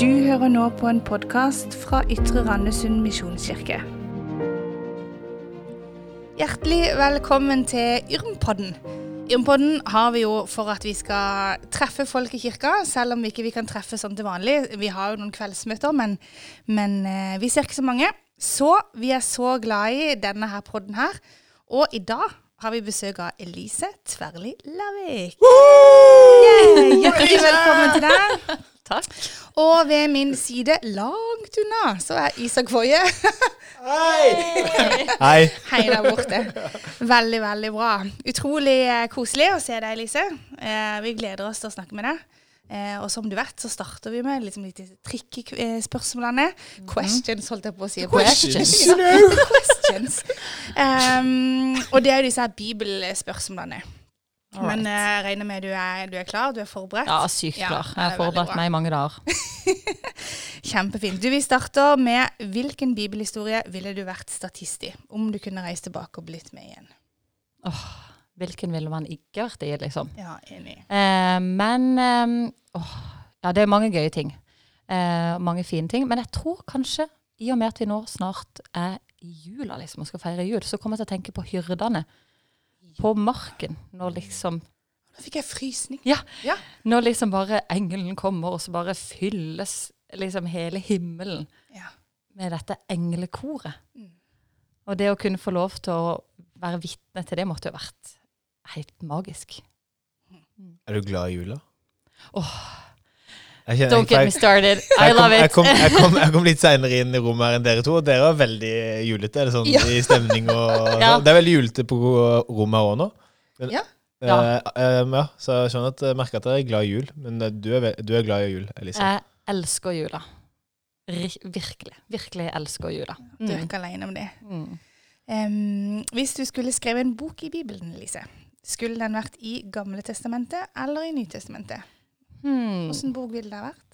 Du hører nå på en podkast fra Ytre Randesund misjonskirke. Hjertelig velkommen til Yrmpodden. Yrmpodden har vi jo for at vi skal treffe folk i kirka, selv om vi ikke kan treffe sånn til vanlig. Vi har jo noen kveldsmøter, men, men eh, vi ser ikke så mange. Så vi er så glad i denne her podden her. Og i dag har vi besøk av Elise Tverli Lavik. Yeah, hjertelig velkommen til deg. Takk. Og ved min side, langt unna, så er Isak Foye. Hei! Hei Hei der borte. Veldig, veldig bra. Utrolig eh, koselig å se deg, Elise. Eh, vi gleder oss til å snakke med deg. Eh, og som du vet, så starter vi med liksom litt trikkespørsmålene. Questions, holdt jeg på å si. Questions. Ja, questions. Um, og det er jo disse her bibelspørsmålene. Men eh, jeg regner med du er, du er klar, du er forberedt? Ja, sykt klar. er Jeg har forberedt meg i mange dager. Kjempefint. Du, Vi starter med hvilken bibelhistorie ville du vært statist i? Om du kunne reist tilbake og blitt med igjen. Hvilken ville man ikke vært i, liksom? Ja, enig. Eh, men eh, åh, Ja, det er mange gøye ting. Eh, mange fine ting. Men jeg tror kanskje, i og med at vi nå snart er i jula liksom, og skal feire jul, så kommer jeg til å tenke på hyrdene på marken. Når liksom Nå fikk jeg frysning. Ja. Ja. Når liksom bare engelen kommer, og så bare fylles liksom hele himmelen Ja. med dette englekoret. Mm. Og det å kunne få lov til å være vitne til det måtte jo vært helt magisk. Er du glad i jula? Åh. Jeg kjenner- Don't get me started. I love it. jeg, kom, jeg, kom, jeg kom litt seinere inn i rommet her enn dere to, og dere var veldig julete. Er det sånn Ja. i stemning og Ja. Det er veldig julete på rommet her òg nå. Men, Ja. Uh, um, ja, så jeg skjønner at jeg merker at dere er glad i jul, men eh, du er, du er glad i jul, Elise. Jeg elsker jula. Virkelig. Virkelig elsker jula. Du er ikke alene om det. Mm. Um, hvis du skulle skrevet en bok i Bibelen, Elise, skulle den vært i Gamle testamentet eller i Nytestamentet? Hmm. Hvilken bok ville det ha vært?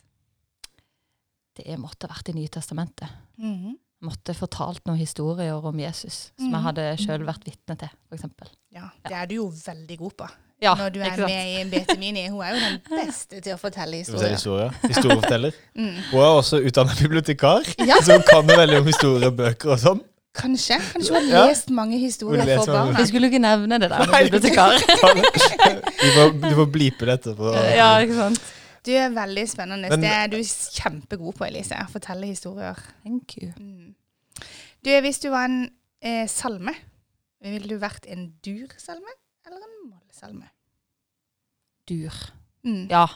Det måtte vært i Nytestamentet. Mhm. Måtte fortalt noen historier om Jesus som Mhm. jeg hadde sjøl vært vitne til, f.eks. Ja, det er du jo veldig god på. Ja, Når du er ikke sant? med i BT Mini. Hun er jo den beste til å fortelle historier. Historie. Historieforteller. Mm. Hun er også utdannet bibliotekar, Ja. så hun kan jo veldig om historiebøker og sånn. Kanskje. Kanskje hun har Ja. lest mange historier for barn. Vi skulle ikke nevne det der med Nei. bibliotekar. Du får, du får blipe dette. På, ja, ikke sant? Du er veldig spennende. Men- det er du kjempegod på, Elise. Å fortelle historier. Thank you. Mm. Du, hvis du var en eh, salme, ville du vært en dur-salme eller en moll-salme? Dur. Mm. Ja.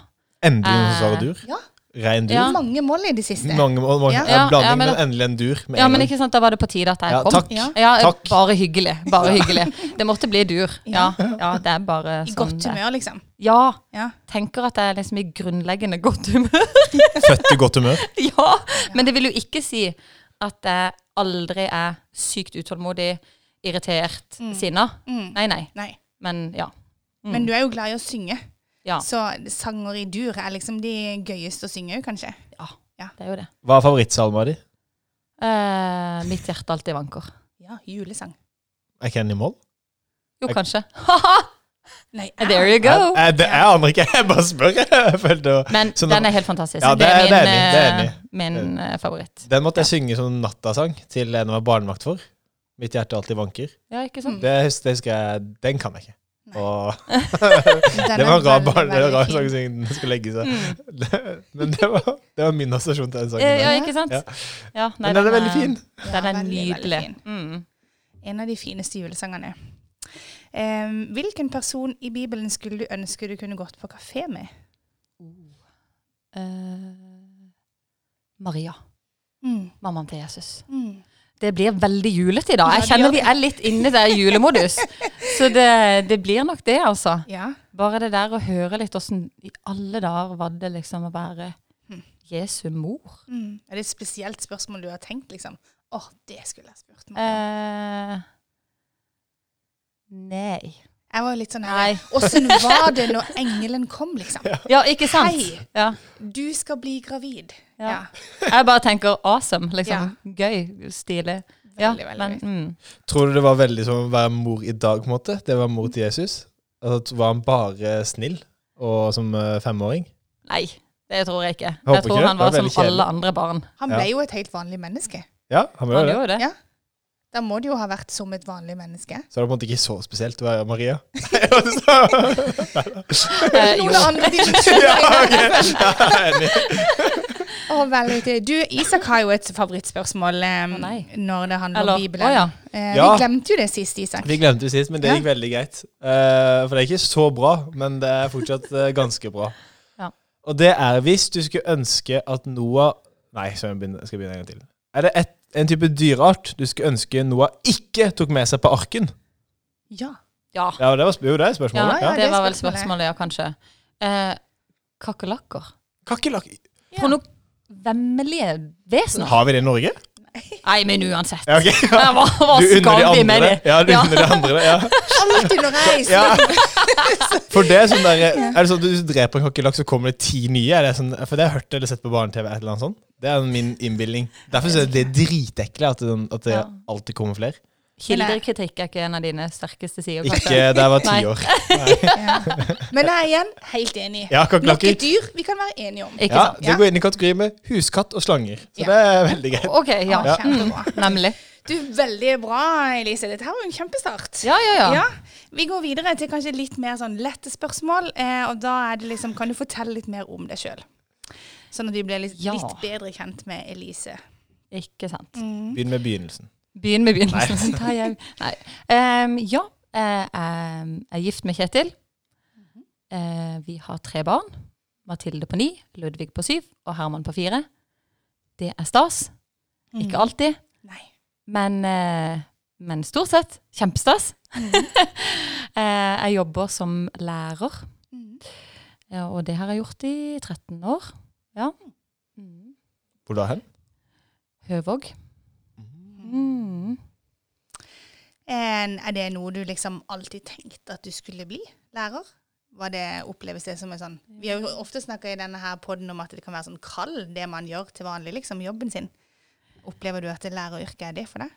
Endelig noen som Eh, svarer dur. Ja. Rein dur. Ja. Mange mål i det siste. Mange, mange, Ja. ja. Blanding, ja, men- men endelig en dur. Med ja, men ikke sant, da var det på tide at jeg Ja, kom. takk. Ja. Ja, Takk. Bare hyggelig. Bare hyggelig. Det måtte bli dur. Ja, ja det er bare I sånn godt humør, liksom. Ja. Ja. Tenker at jeg er liksom i grunnleggende godt humør. Født i godt humør. ja. Men det vil jo ikke si at jeg aldri er sykt utålmodig, irritert, Mm. sinna. Mm. Nei, nei. Nei. Men ja. Mm. Men du er jo glad i å synge. Ja. Så sanger i dur er liksom de gøyeste å synge òg, kanskje. Det er jo det. Hva er favorittsalma di? Eh, mitt hjerte alltid vanker. Ja, julesang. Er ikke den i mål? Jo, er... kanskje. Nei, There you go. Jeg, jeg, det, jeg aner ikke, jeg bare spør. Jeg følte, Men sånn, den er helt fantastisk. Ja, det er- det er enig, det er eh, min eh, favoritt. den måtte jeg synge som nattasang til en av barnevakt for. Mitt hjerte alltid vanker. Ja, ikke sant? Det, det husker jeg, Den kan jeg ikke. Det var en rar, veldig, barn, det var en rar sang fin. den skulle legge seg. Mm. Men det var, det var min assosiasjon til den sangen. Ja, ikke sant? Ja. Ja, nei, Men den er veldig fin. Den er nydelig. Mm. En av de fineste julesangene. Um, hvilken person i Bibelen skulle du ønske du kunne gått på kafé med? Uh, Maria, Mm. mammaen til Jesus. Mm. Det blir veldig julete i dag. Jeg kjenner vi er litt inne i det julemodus. Så det, det blir nok det, altså. Ja. Bare det der å høre litt åssen i alle dager var det liksom å være Mm. Jesu mor. Mm. Er det et spesielt spørsmål du har tenkt, liksom? Åh, det skulle jeg spurt meg om. Eh, nei. Jeg var litt sånn her Åssen var det når engelen kom, liksom? Ja, ikke sant? Hei. Ja. Du skal bli gravid. Ja. Ja. Jeg bare tenker awesome. Liksom. Gøy. Stilig. Ja, Veldig, veldig men gøy. mm. Tror du det var veldig som å være mor i dag, på en måte? Det var mor til Jesus? Altså, var han bare snill og som eh, femåring? Nei. Det tror jeg ikke. Jeg, Jeg tror ikke han var var som kjedelig. alle andre barn. Han Ja. ble jo et helt vanlig menneske. Ja, han ble Han jo det. jo det. Ja. Da må det jo ha vært som et vanlig menneske. Så det er på en måte ikke så spesielt å være Maria. Noen andre dimensjoner. ja, okay. Ja, enig. Å, veldig. Du, Isak har jo et favorittspørsmål um, oh, når det handler Eller, om Bibelen. å ja. Uh, Ja. Vi glemte jo det sist, Isak. Vi glemte det sist, men det Ja. gikk veldig greit. Uh, for det er ikke så bra, men det er fortsatt uh, ganske bra. Ja. Og det er hvis du skulle ønske at Noah Nei, så jeg begynner- skal jeg begynne en gang til. Er det et, en type dyreart du skulle ønske Noah ikke tok med seg på arken? Ja. Ja, Ja, det var, jo, det er ja, spørsmålet. ja, Ja. det var vel spørsmålet. spørsmålet, ja, kanskje. Eh, Kakerlakker. Kakerlakker? Ja. Vemmelige vesener. Har vi det i Norge? Nei, men uansett. Ja, ok. Hva, hva Du unner skal de vi med andre det? Ja, du Ja. unner de andre det. Ja. Alt underveis. Ja. For det er sånn der, Er det sånn at du dreper en kakerlakk, så kommer det ti nye? Er det sånn, for det har jeg hørt eller sett på barne-TV. et eller annet sånt. Det er min innbilning. Derfor er det dritekkelig at det, at det alltid kommer flere. Kildekritikk er ikke en av dine sterkeste sider. Ikke da jeg var ti Nei. år. Ja. Men jeg er igjen helt enig. Ja, et dyr vi kan være enige om. Ikke Ja, sant? det går inn i kategori med huskatt og slanger. Så Ja. det er veldig greit. OK, ja. Ja. Mm, nemlig. Du, Veldig bra, Elise. Dette her var en kjempestart. Ja, ja, ja. Ja, Vi går videre til kanskje litt mer sånn lette spørsmål. Eh, og da er det liksom, Kan du fortelle litt mer om deg sjøl? Sånn at vi blir litt, Ja. litt bedre kjent med Elise. Ikke sant. Mm. Begynn med begynnelsen. Begynn med begynnelsen. Nei. jeg. Nei. Um, ja, jeg er, er gift med Kjetil. Uh, vi har tre barn. Mathilde på ni, Ludvig på syv og Herman på fire. Det er stas. Ikke alltid, Nei. men, uh, men stort sett kjempestas. Eh, jeg jobber som lærer, Mm. ja, og det har jeg gjort i 13 år. Ja. Mm. Hvor da hen? Høvåg. Mm. En, er det noe du liksom alltid tenkte at du skulle bli? Lærer? Var det, oppleves det som en sånn Vi har jo ofte snakka i denne her podden om at det kan være sånn kall, det man gjør til vanlig, liksom, jobben sin. Opplever du at det læreryrket er det for deg?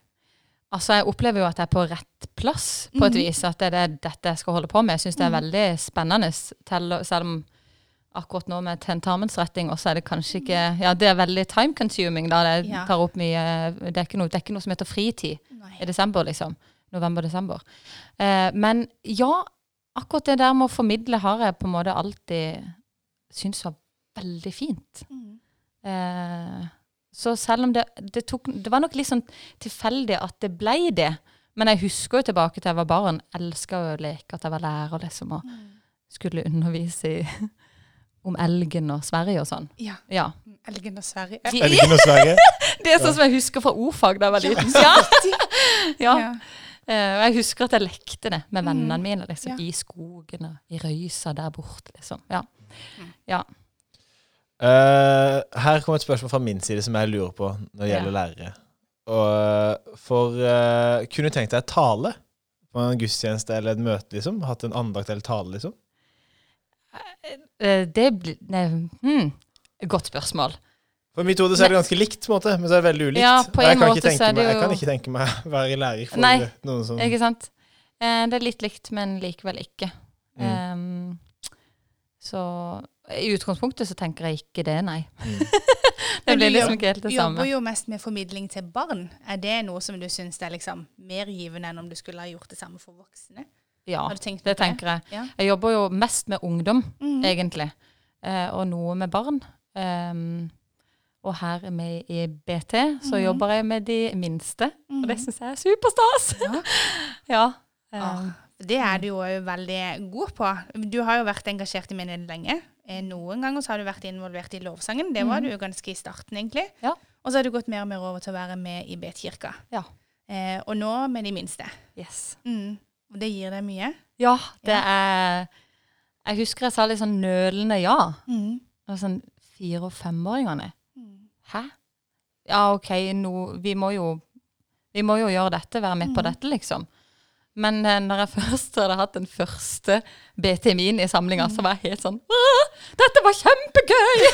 Altså, jeg opplever jo at jeg er på rett plass, på et Mhm. vis. At det er dette jeg skal holde på med. Jeg syns det er Mhm. veldig spennende, selv om akkurat nå med tentamensretting også er det kanskje ikke Ja, det er veldig time consuming, da. Det Ja. tar opp mye Det er noe, det er ikke noe som heter fritid Nei. i desember, liksom. November-desember. Eh, men ja, akkurat det der med å formidle har jeg på en måte alltid syntes var veldig fint. Mm. Eh, så selv om det, det tok Det var nok litt sånn tilfeldig at det ble det. Men jeg husker jo tilbake til jeg var barn. Elska å leke at jeg var lærer, liksom. Og skulle undervise i, om elgen og Sverige og sånn. Ja. Ja. Elgen og Sverige. Elgen noe Sverige? det er sånn som jeg husker fra ordfag da jeg var liten. Ja. ja. Ja. Eh, jeg husker at jeg lekte det med vennene mine liksom, Ja. i skogen og i røysa der borte. Liksom. Ja. Eh, her kommer et spørsmål fra min side som jeg lurer på når det Ja. gjelder lærere. Og, for uh, kunne du tenkt deg tale på en gudstjeneste eller et møte, liksom? Hatt en andakt eller tale, liksom? Eh, det blir nei, hmm, Godt spørsmål. For mitt hode er det ganske likt, på en måte, men så er det veldig ulikt. Ja, på Og jeg en kan måte så er det meg, Jeg kan ikke tenke meg å være lærer for Nei. noen som Ikke sant? Eh, det er litt likt, men likevel ikke. Mm. Um, så i utgangspunktet så tenker jeg ikke det, nei. Mm. det blir liksom ikke helt det samme. Du jobber jo mest med formidling til barn. Er det noe som du syns er liksom mer givende enn om du skulle ha gjort det samme for voksne? Ja, det tenker jeg. Ja. Jeg jobber jo mest med ungdom, mm. egentlig. Eh, og noe med barn. Um, og her med i BT så mm. jobber jeg med de minste. Og det Mhm. syns jeg er superstas! Ja. ja. Ah, ehm, Det er du jo veldig god på. Du har jo vært engasjert i menigheten lenge. Eh, Noen ganger så har du vært involvert i lovsangen. Det var Mhm. du jo ganske i starten, egentlig. Ja. Og så har du gått mer og mer over til å være med i Betkirka. Ja. Eh, og nå med de minste. yes. Mm. Og det gir deg mye. Ja, det er Jeg husker jeg sa litt sånn nølende ja. Mm. var sånn fire- og femåringene. Mm. Hæ? Ja, OK, nå Vi må jo Vi må jo gjøre dette, være med på Mhm. dette, liksom. Men eh, når jeg først hadde hatt den første BTMI-en i samlinga, så var jeg helt sånn Dette var kjempegøy!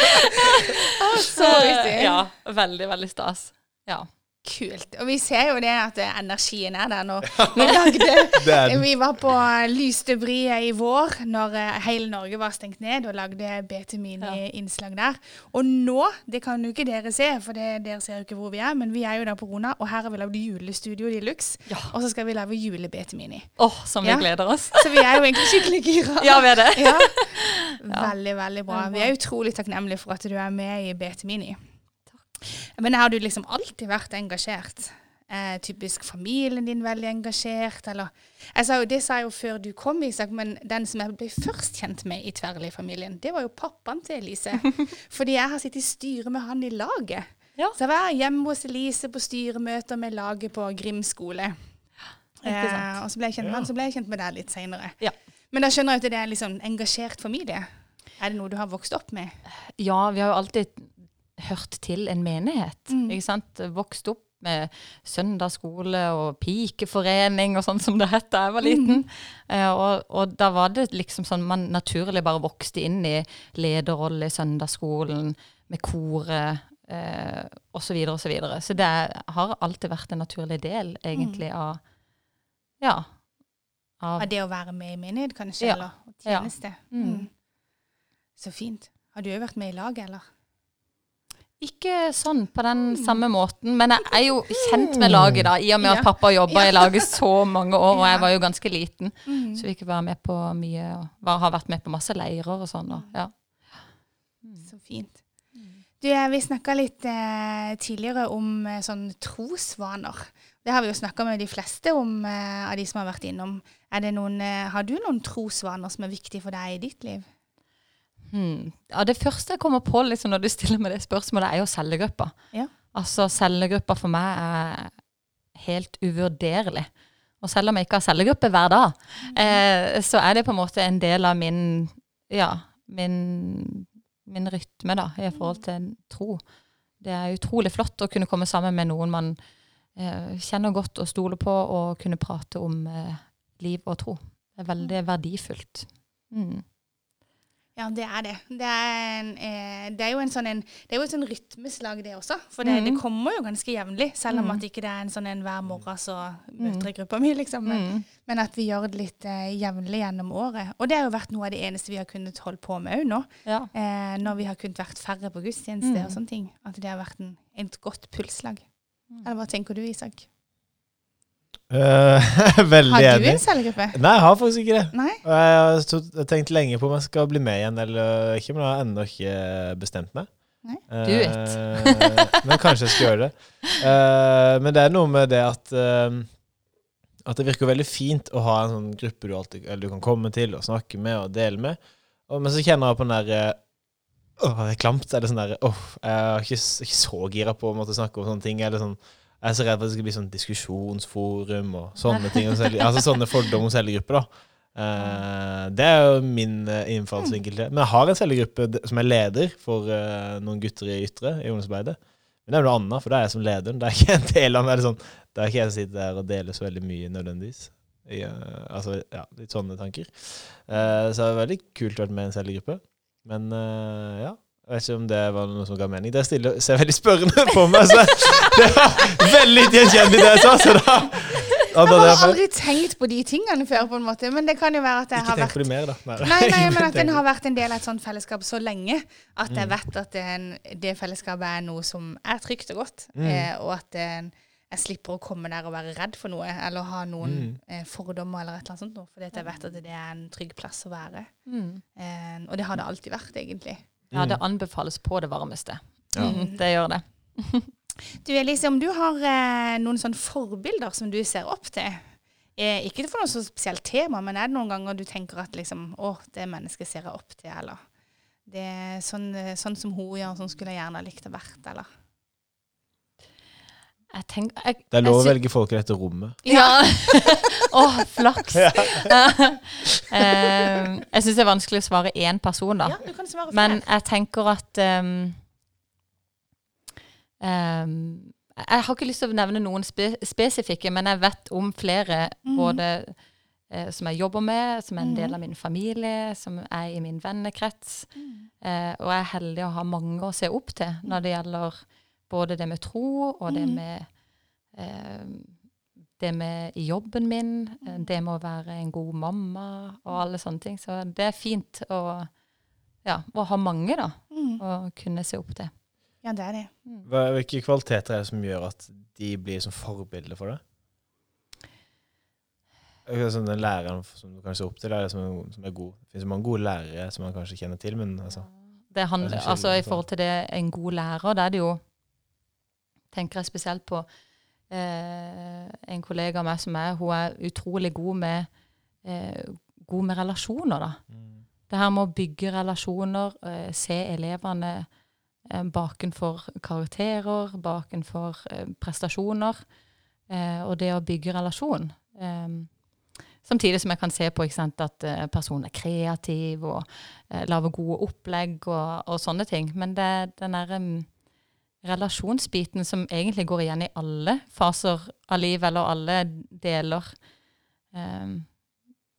Så riktig. Ja. Veldig, veldig stas. Ja. Kult. Og vi ser jo det at energien er der når Vi, lagde, vi var på Lysdebriet i vår, når eh, hele Norge var stengt ned, og lagde BT Mini-innslag der. Og nå, det kan jo ikke dere se, for det, dere ser jo ikke hvor vi er, men vi er jo der på Rona, og her har vi lagd julestudio de luxe. Ja. Og så skal vi lage jule-BT Mini. Åh, som vi Ja. gleder oss. Så vi er jo egentlig skikkelig gira. Ja, vi er det. Ja. Veldig, veldig bra. Bra. Vi er utrolig takknemlige for at du er med i BT Mini. Men har du liksom alltid vært engasjert? Eh, typisk familien din veldig engasjert, eller jeg sa jo, Det sa jeg jo før du kom, Isak, men den som jeg ble først kjent med i Tverrli-familien, det var jo pappaen til Elise. Fordi jeg har sittet i styret med han i laget. Ja. Så jeg var hjemme hos Elise på styremøter med laget på Grim skole. Eh, og så ble jeg kjent med han, så ble jeg kjent med deg litt seinere. Ja. Men da skjønner jeg at det er liksom engasjert familie. Er det noe du har vokst opp med? Ja, vi har jo alltid hørt til en menighet. Mm. Ikke sant? Vokst opp med søndagsskole og pikeforening og sånn som det het da jeg var liten. Eh, og, og da var det liksom sånn man naturlig bare vokste inn i lederrolle i søndagsskolen, med koret eh, osv. Så, videre, og så, så det har alltid vært en naturlig del, egentlig, av Ja. Av, Av det å være med i menighet, kanskje? Ja. Eller Ja. tjeneste? Mm. Mm. Så fint. Har du òg vært med i laget, eller? Ikke sånn på den samme måten, men jeg er jo kjent med laget, da, i og med at pappa jobba i laget så mange år, og jeg var jo ganske liten. Mm. Så vi ikke var med på mye, og har vært med på masse leirer og sånn. Ja. Så fint. Du, vi snakka litt eh, tidligere om eh, sånn trosvaner. Det har vi jo snakka med de fleste om, eh, av de som har vært innom. Er det noen, eh, har du noen trosvaner som er viktige for deg i ditt liv? Hmm. ja, det første jeg kommer på liksom, når du stiller meg det spørsmålet, er jo cellegruppa. Ja. Altså, cellegruppa for meg er helt uvurderlig. Og selv om jeg ikke har cellegruppe hver dag, eh, så er det på en måte en del av min, ja, min, min rytme da, i forhold til tro. Det er utrolig flott å kunne komme sammen med noen man eh, kjenner godt og stoler på, og kunne prate om eh, liv og tro. Det er veldig verdifullt. Mm. Ja, det er det. Det er, en, eh, det er jo en sånn en, det er jo et sånn rytmeslag, det også. For det, det Mhm. kommer jo ganske jevnlig, selv om mm. at ikke det er en sånn en hver morgen så møter jeg gruppa mi, liksom. Men, Mm. men at vi gjør det litt eh, jevnlig gjennom året. Og det har jo vært noe av det eneste vi har kunnet holde på med òg nå. Ja. Eh, når vi har kunnet vært færre på gudstjeneste Mhm. og sånne ting. At det har vært en, et godt pulslag. Mm. Eller hva tenker du, Isak? Eh, veldig Har du enig. en cellegruppe? Nei, jeg har faktisk ikke det. Nei? Jeg har tenkt lenge på om jeg skal bli med igjen eller ikke, men jeg har ennå ikke bestemt meg. Nei. du vet. Eh, men kanskje jeg skal gjøre det. Eh, men det er noe med det at eh, At det virker veldig fint å ha en sånn gruppe du, alltid, eller du kan komme til og snakke med og dele med. Og, men så kjenner jeg på den derre Åh, det er klamt. Eller sånn derre Åh, jeg er ikke, ikke så gira på å måtte snakke om sånne ting. Eller sånn jeg er så redd for at det skal bli sånn diskusjonsforum og sånne ting. Altså sånne fordommer om selgergrupper da. Eh, det er jo min eh, innfallsvinkel til det. Men jeg har en cellegruppe som er leder for uh, noen gutter i Ytre, i ungdomsarbeidet. Men det er noe annet, for da er jeg som lederen. Det er ikke en del av meg. Sånn, det er ikke jeg som sitter der og deler så veldig mye nødvendigvis. I, uh, altså, ja, litt sånne tanker. Så det er veldig kult å være med i en cellegruppe. Men ja. Jeg vet ikke om det var noe som ga mening. Det stiller, ser veldig spørrende på meg. Så det var veldig gjenkjennelig det jeg sa. Så da, da, Jeg har aldri tenkt på de tingene før, på en måte. Men det kan jo være at jeg ikke har vært på det mer, da. Nei, Nei, nei, men at en har vært en del av et sånt fellesskap så lenge at Mm. jeg vet at en, det fellesskapet er noe som er trygt og godt. Mm. Eh, og at en, jeg slipper å komme der og være redd for noe, eller ha noen Mm. eh, fordommer eller et eller annet sånt. noe, Fordi at jeg vet at det er en trygg plass å være. Mm. Eh, og det har det alltid vært, egentlig. Ja, det anbefales på det varmeste. Ja. Mm, det gjør det. Du Elise, om du har eh, noen sånne forbilder som du ser opp til? Eh, ikke for noe så spesielt tema, men er det noen ganger du tenker at liksom, å, det mennesket ser jeg opp til, eller det er sånn, eh, sånn som hun gjør, sånn skulle jeg gjerne likt å vært, eller? Jeg tenk, jeg, Det er lov å velge folk i dette rommet. Ja. Åh, flaks. Eh, jeg syns det er vanskelig å svare én person, da. Ja, du kan svare Men jeg tenker at um, um, Jeg har ikke lyst til å nevne noen spe spesifikke, men jeg vet om flere mm. både uh, som jeg jobber med, som er en del Mhm. av min familie, som er i min vennekrets. Mm. Uh, og jeg er heldig å ha mange å se opp til når det gjelder både det med tro og det Mhm. med eh, det med jobben min, eh, det med å være en god mamma og alle sånne ting. Så det er fint å, ja, å ha mange, da, Mm. å kunne se opp til. Ja, det er det. Hva, hvilke kvaliteter er det som gjør at de blir som forbilder for deg? Det Sånn, den læreren som du kan se opp til, er det som, er- som er god. Det finnes mange gode lærere som man kanskje kjenner til, men altså Det handler, Det er altså I forhold til det en god lærer, da er det jo Tenker jeg spesielt på eh, en kollega av meg som er Hun er utrolig god med, eh, god med relasjoner, da. mm. Det her med å bygge relasjoner, eh, se elevene eh, bakenfor karakterer, bakenfor eh, prestasjoner, eh, og det å bygge relasjon. Samtidig som jeg kan se på sant, at personen er kreativ og eh, lager gode opplegg og, og sånne ting. Men det den derre mm, relasjonsbiten som egentlig går igjen i alle faser av livet, eller alle deler, eh,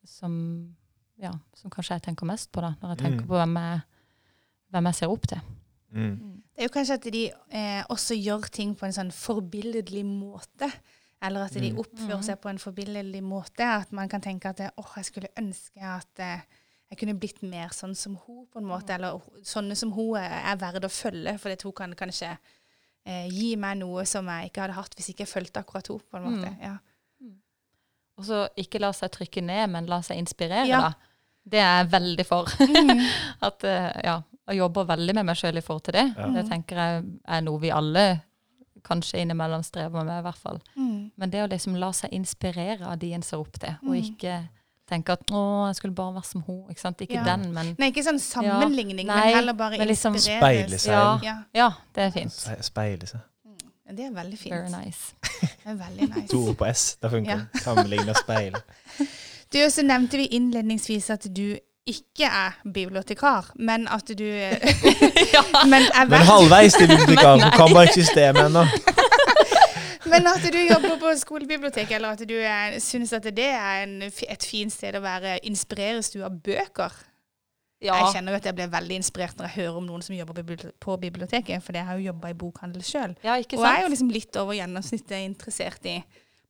som ja, som kanskje jeg tenker mest på da, når jeg tenker Mm. på hvem jeg, hvem jeg ser opp til. Mm. Det er jo kanskje at de eh, også gjør ting på en sånn forbilledlig måte. Eller at de Mm. oppfører seg på en forbilledlig måte. At man kan tenke at åh, åh, jeg skulle ønske at eh, jeg kunne blitt mer sånn som hun, på en måte. Eller sånne som hun er, verdt verd å følge. For hun kan kanskje eh, gi meg noe som jeg ikke hadde hatt hvis ikke jeg fulgte akkurat henne, på en måte. Mm. Ja. Og så ikke la seg trykke ned, men la seg inspirere, Ja. da. Det er jeg veldig for. Mm. At, eh, ja, jeg jobber veldig med meg sjøl i forhold til det. Ja. Det tenker jeg er noe vi alle kanskje innimellom strever med, i hvert fall. Mm. Men det å liksom la seg inspirere av de en ser opp til, og Mm. ikke tenke at 'å, jeg skulle bare være som henne'. Ikke sant? Ikke Ja. den, men Nei, ikke sånn sammenligning, Nei, men heller bare men liksom speile seg. Ja. Ja. ja, det er fint. Speile seg. Det er veldig fint. Very nice. Det er veldig nice. To ord på S. Det funker. Ja. Sammenligne og speile. Du, så nevnte vi innledningsvis at du ikke er bibliotekar, men at du ja. Men, er Men halvveis til bibliotekar. Hun kan bare ikke systemet ennå. Men at du jobber på skolebibliotek, eller at du er, synes at det er en, et fint sted å være. Inspireres du av bøker? ja. Jeg kjenner jo at jeg blir veldig inspirert når jeg hører om noen som jobber på biblioteket, for jeg har jo jobba i bokhandel sjøl. ja, Og jeg er jo liksom litt over gjennomsnittet interessert i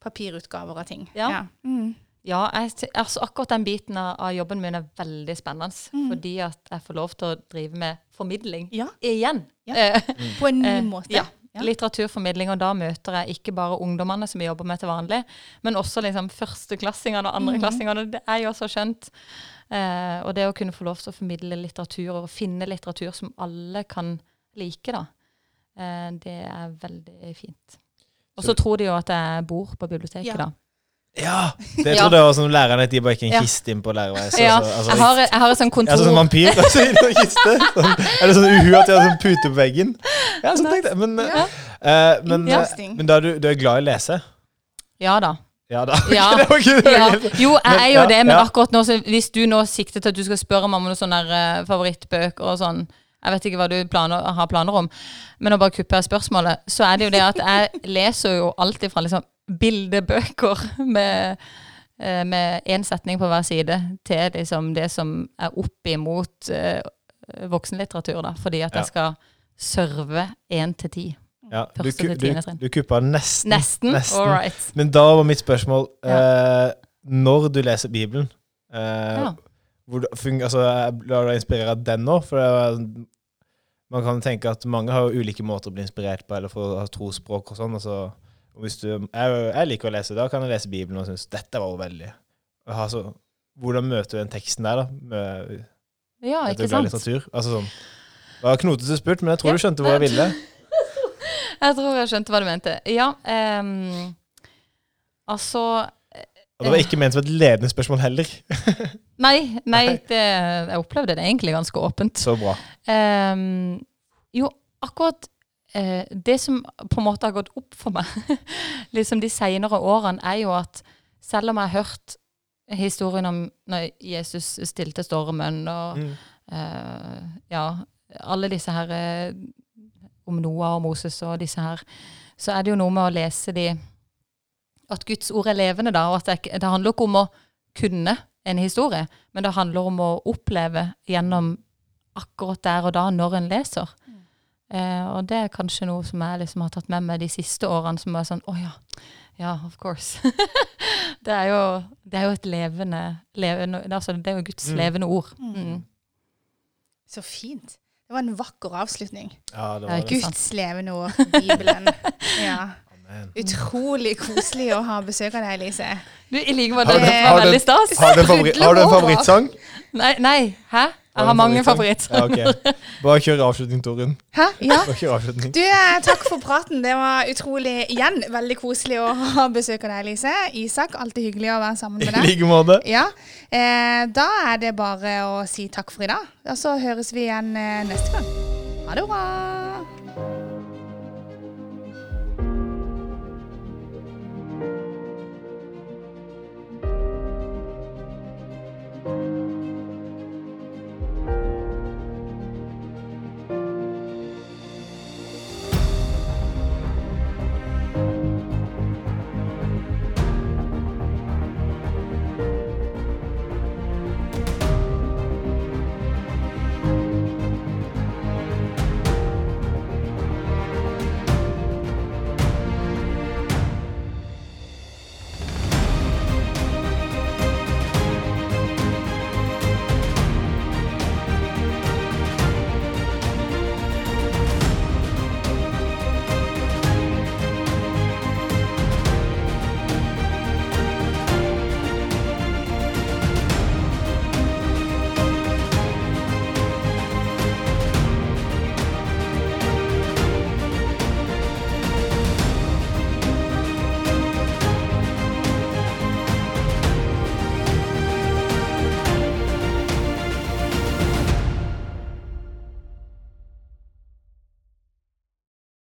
papirutgaver av ting. Ja. Mm. Ja, jeg, altså akkurat den biten av, jobben min er veldig spennende. Mm. Fordi at jeg får lov til å drive med formidling igjen. Ja. Eh, på en ny Eh, måte. ja. Ja. Litteraturformidling, og da møter jeg ikke bare ungdommene som jeg jobber med til vanlig, men også liksom førsteklassingene og andreklassingene. Det er jo så skjønt. Eh, og det å kunne få lov til å formidle litteratur, og finne litteratur som alle kan like, da, eh, det er veldig fint. Og så tror de jo at jeg bor på biblioteket, Ja. da. Ja! Det Ja. trodde jeg var sånn lærerne at de bare ikke en kiste inn på lærervei. Ja, altså, jeg har, jeg har et sånt ja, kontor sånn som vampyr. Altså, i noen kiste. Sånn, eller sånn uhu at de har sånn pute på veggen. Ja, sånn tenkte jeg. Men, Ja. uh, men, uh, men da du, du er glad i å lese? Ja da. Ja da. Ja. det var ikke det. Ja. Jo, jeg er jo ja, det, men ja. akkurat nå, så hvis du nå sikter til at du skal spørre meg om noen sånne favorittbøker og sånn Jeg vet ikke hva du planer, har planer om, men å bare kuppe spørsmålet, så er det jo det at jeg leser jo alltid fra liksom bildebøker med eh, med én setning på hver side til liksom det som er opp imot eh, voksenlitteratur, da. Fordi at Ja. jeg skal serve én til ti. Ja, du, du, du kuppa nesten. Nesten. Nesten. All right. Men da var mitt spørsmål eh, Når du leser Bibelen eh, Ja. hvor, altså, Lar du deg inspirere av den nå? For det man kan tenke at mange har ulike måter å bli inspirert på, eller for å ha og sånn. Og så, og hvis du, jeg, jeg liker å lese, da kan jeg lese Bibelen og synes dette var veldig altså, Hvordan møter du den teksten der, da? Med, Ja, ikke sant? litteratur? Altså sånn Det var knotete spurt, men jeg tror Ja. du skjønte hvor jeg ville. Jeg tror jeg skjønte hva du mente. Ja, um, altså Og det var ikke ment som et ledende spørsmål heller. Nei Nei. det, jeg opplevde det egentlig ganske åpent. Så bra. Um, jo, akkurat eh, det som på en måte har gått opp for meg liksom de senere årene, er jo at selv om jeg har hørt historien om når Jesus stilte stormen og Mm. eh, ja, alle disse her eh, om Noah og Moses og disse her, så er det jo noe med å lese de At Guds ord er levende, da, og at det, det handler ikke om å kunne en historie, men det handler om å oppleve gjennom akkurat der og da, når en leser. Eh, og det er kanskje noe som jeg liksom har tatt med meg de siste årene, som er sånn Å ja. Ja, of course. det, er jo, det er jo et levende, levende altså, Det er jo Guds Mm. levende ord. Mm. Så fint. Det var en vakker avslutning. Ja, det var det. Guds levende ord, Bibelen. Ja. Amen. Utrolig koselig å ha besøk av deg, Elise. Du, I like måte. Har Det er var veldig stas. Har du en, favorittsang? Nei, nei, hæ? Jeg har mange favoritter. Ja, okay. Bare kjør avslutning, Torunn. Hæ? Ja. Avslutning. Du, eh, takk for praten. Det var utrolig igjen veldig koselig å ha besøk av deg, Lise. Isak, alltid hyggelig å være sammen med deg. like måte. Ja, eh, Da er det bare å si takk for i dag. Og så høres vi igjen eh, neste gang. Ha det bra.